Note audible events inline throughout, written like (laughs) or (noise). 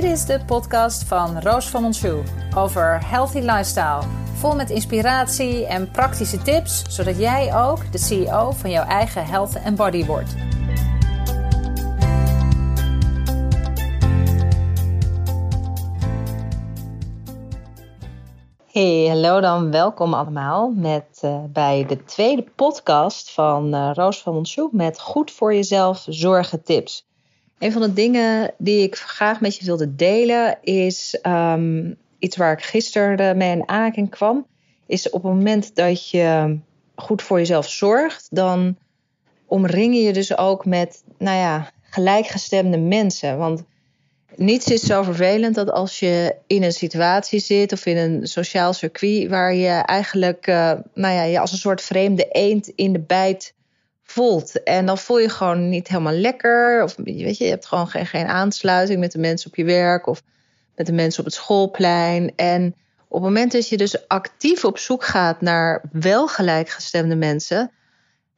Dit is de podcast van Roos van Monshoe over healthy lifestyle. Vol met inspiratie en praktische tips, zodat jij ook de CEO van jouw eigen health en body wordt. Hey, hallo dan, welkom allemaal met, uh, bij de tweede podcast van uh, Roos van Monshoe met Goed voor Jezelf Zorgen Tips. Een van de dingen die ik graag met je wilde delen is um, iets waar ik gisteren mee in aanraking kwam. Is op het moment dat je goed voor jezelf zorgt, dan omring je dus ook met, nou ja, gelijkgestemde mensen. Want niets is zo vervelend dat als je in een situatie zit of in een sociaal circuit waar je eigenlijk, uh, nou ja, je als een soort vreemde eend in de bijt voelt. En dan voel je gewoon niet helemaal lekker. Of weet je, je hebt gewoon geen, geen aansluiting met de mensen op je werk of met de mensen op het schoolplein. En op het moment dat je dus actief op zoek gaat naar wel gelijkgestemde mensen,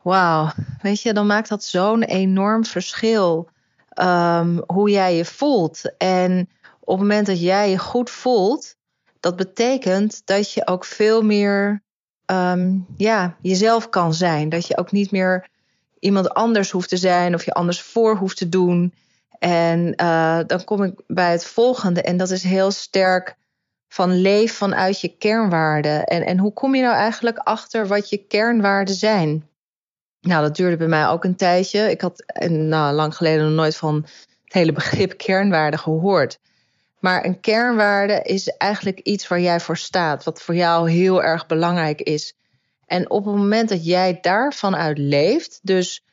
wauw, weet je, dan maakt dat zo'n enorm verschil um, hoe jij je voelt. En op het moment dat jij je goed voelt, dat betekent dat je ook veel meer um, ja, jezelf kan zijn. Dat je ook niet meer iemand anders hoeft te zijn of je anders voor hoeft te doen. En uh, dan kom ik bij het volgende. En dat is heel sterk van leef vanuit je kernwaarden. En, en hoe kom je nou eigenlijk achter wat je kernwaarden zijn? Nou, dat duurde bij mij ook een tijdje. Ik had nou, lang geleden nog nooit van het hele begrip kernwaarde gehoord. Maar een kernwaarde is eigenlijk iets waar jij voor staat, wat voor jou heel erg belangrijk is. En op het moment dat jij daarvan uit leeft, dus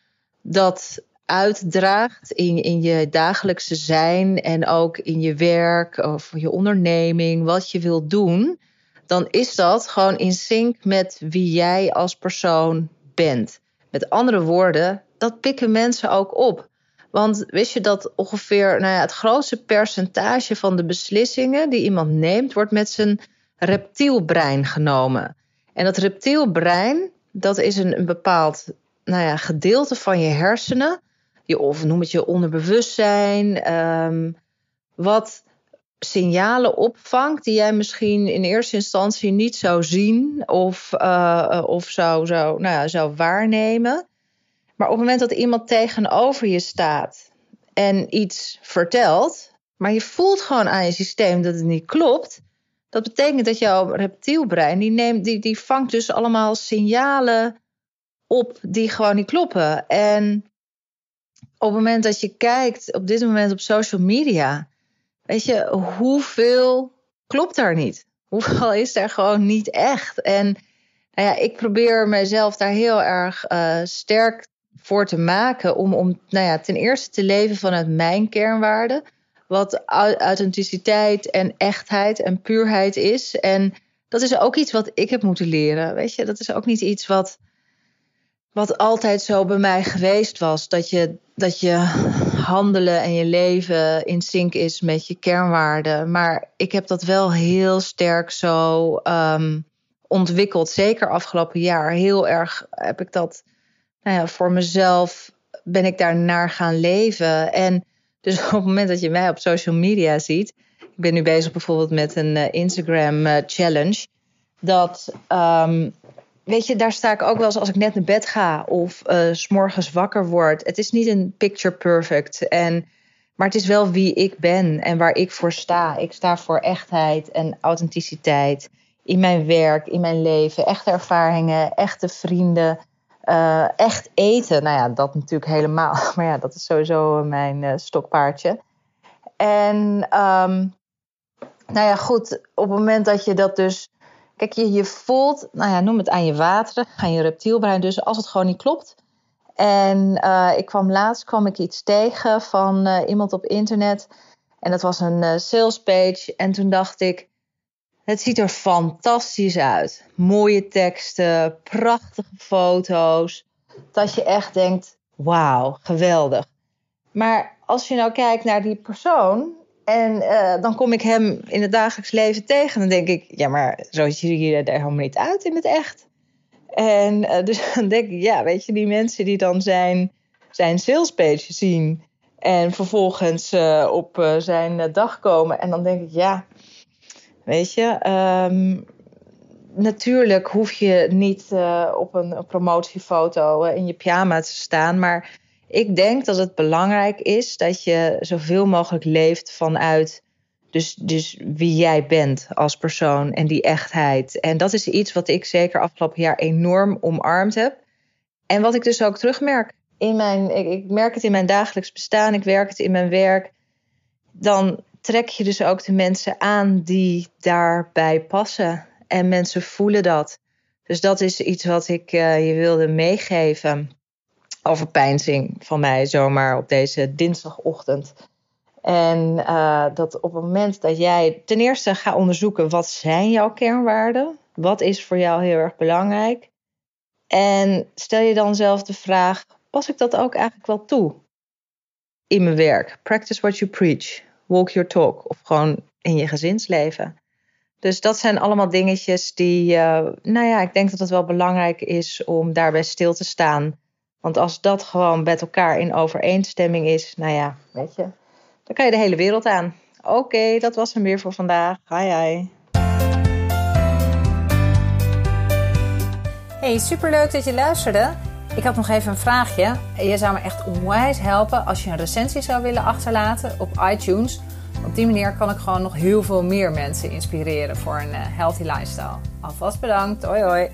dat uitdraagt in, in je dagelijkse zijn en ook in je werk of je onderneming, wat je wilt doen, dan is dat gewoon in sync met wie jij als persoon bent. Met andere woorden, dat pikken mensen ook op. Want wist je dat ongeveer nou ja, het grootste percentage van de beslissingen die iemand neemt, wordt met zijn reptielbrein genomen. En dat reptielbrein, dat is een, bepaald nou ja, gedeelte van je hersenen, je, of noem het je onderbewustzijn, um, wat signalen opvangt die jij misschien in eerste instantie niet zou zien of, uh, of zou, zou, nou ja, zou waarnemen. Maar op het moment dat iemand tegenover je staat en iets vertelt, maar je voelt gewoon aan je systeem dat het niet klopt, dat betekent dat jouw reptielbrein, die, neemt, die, die vangt dus allemaal signalen op die gewoon niet kloppen. En op het moment dat je kijkt op dit moment op social media, weet je, hoeveel klopt daar niet? Hoeveel is er gewoon niet echt? En nou ja, ik probeer mezelf daar heel erg uh, sterk voor te maken om, om nou ja, ten eerste te leven vanuit mijn kernwaarden wat authenticiteit en echtheid en puurheid is. En dat is ook iets wat ik heb moeten leren. Weet je, dat is ook niet iets wat, wat altijd zo bij mij geweest was. Dat je, dat je handelen en je leven in sync is met je kernwaarden. Maar ik heb dat wel heel sterk zo um, ontwikkeld. Zeker afgelopen jaar. Heel erg heb ik dat nou ja, voor mezelf ben ik daar naar gaan leven. En dus op het moment dat je mij op social media ziet, ik ben nu bezig bijvoorbeeld met een uh, Instagram uh, challenge, dat, um, weet je, daar sta ik ook wel eens als ik net naar bed ga of uh, s morgens wakker word. Het is niet een picture perfect, en, maar het is wel wie ik ben en waar ik voor sta. Ik sta voor echtheid en authenticiteit in mijn werk, in mijn leven, echte ervaringen, echte vrienden. Uh, echt eten, nou ja, dat natuurlijk helemaal. (laughs) Maar ja, dat is sowieso mijn uh, stokpaardje. En um, nou ja, goed, op het moment dat je dat dus. Kijk, je, je voelt, nou ja, noem het aan je wateren, aan je reptielbrein. Dus als het gewoon niet klopt. En ik kwam laatst kwam ik iets tegen van iemand op internet. En dat was een salespage. En toen dacht ik, het ziet er fantastisch uit. Mooie teksten, prachtige foto's. Dat je echt denkt: wauw, geweldig. Maar als je nou kijkt naar die persoon. En uh, dan kom ik hem in het dagelijks leven tegen. Dan denk ik: ja, maar zo ziet hij er helemaal niet uit in het echt. En uh, dus (laughs) dan denk ik: ja, weet je, die mensen die dan zijn, zijn salespage zien. En vervolgens uh, op zijn dag komen. En dan denk ik, ja, weet je, um, natuurlijk hoef je niet uh, op een, promotiefoto in je pyjama te staan. Maar ik denk dat het belangrijk is dat je zoveel mogelijk leeft vanuit dus, dus wie jij bent als persoon en die echtheid. En dat is iets wat ik zeker afgelopen jaar enorm omarmd heb. En wat ik dus ook terugmerk in mijn, ik, ik merk het in mijn dagelijks bestaan, ik werk het in mijn werk. Dan trek je dus ook de mensen aan die daarbij passen. En mensen voelen dat. Dus dat is iets wat ik uh, je wilde meegeven over pijnzing van mij zomaar op deze dinsdagochtend. En uh, dat op het moment dat jij ten eerste gaat onderzoeken wat zijn jouw kernwaarden, wat is voor jou heel erg belangrijk, en stel je dan zelf de vraag: pas ik dat ook eigenlijk wel toe in mijn werk? Practice what you preach, walk your talk, of gewoon in je gezinsleven. Dus dat zijn allemaal dingetjes die, uh, nou ja, ik denk dat het wel belangrijk is om daarbij stil te staan. Want als dat gewoon met elkaar in overeenstemming is, nou ja, weet je, dan kan je de hele wereld aan. Oké, dat was hem weer voor vandaag. Hi, hi. Hey, superleuk dat je luisterde. Ik had nog even een vraagje. Je zou me echt onwijs helpen als je een recensie zou willen achterlaten op iTunes. Op die manier kan ik gewoon nog heel veel meer mensen inspireren voor een eh, healthy lifestyle. Alvast bedankt. Hoi hoi.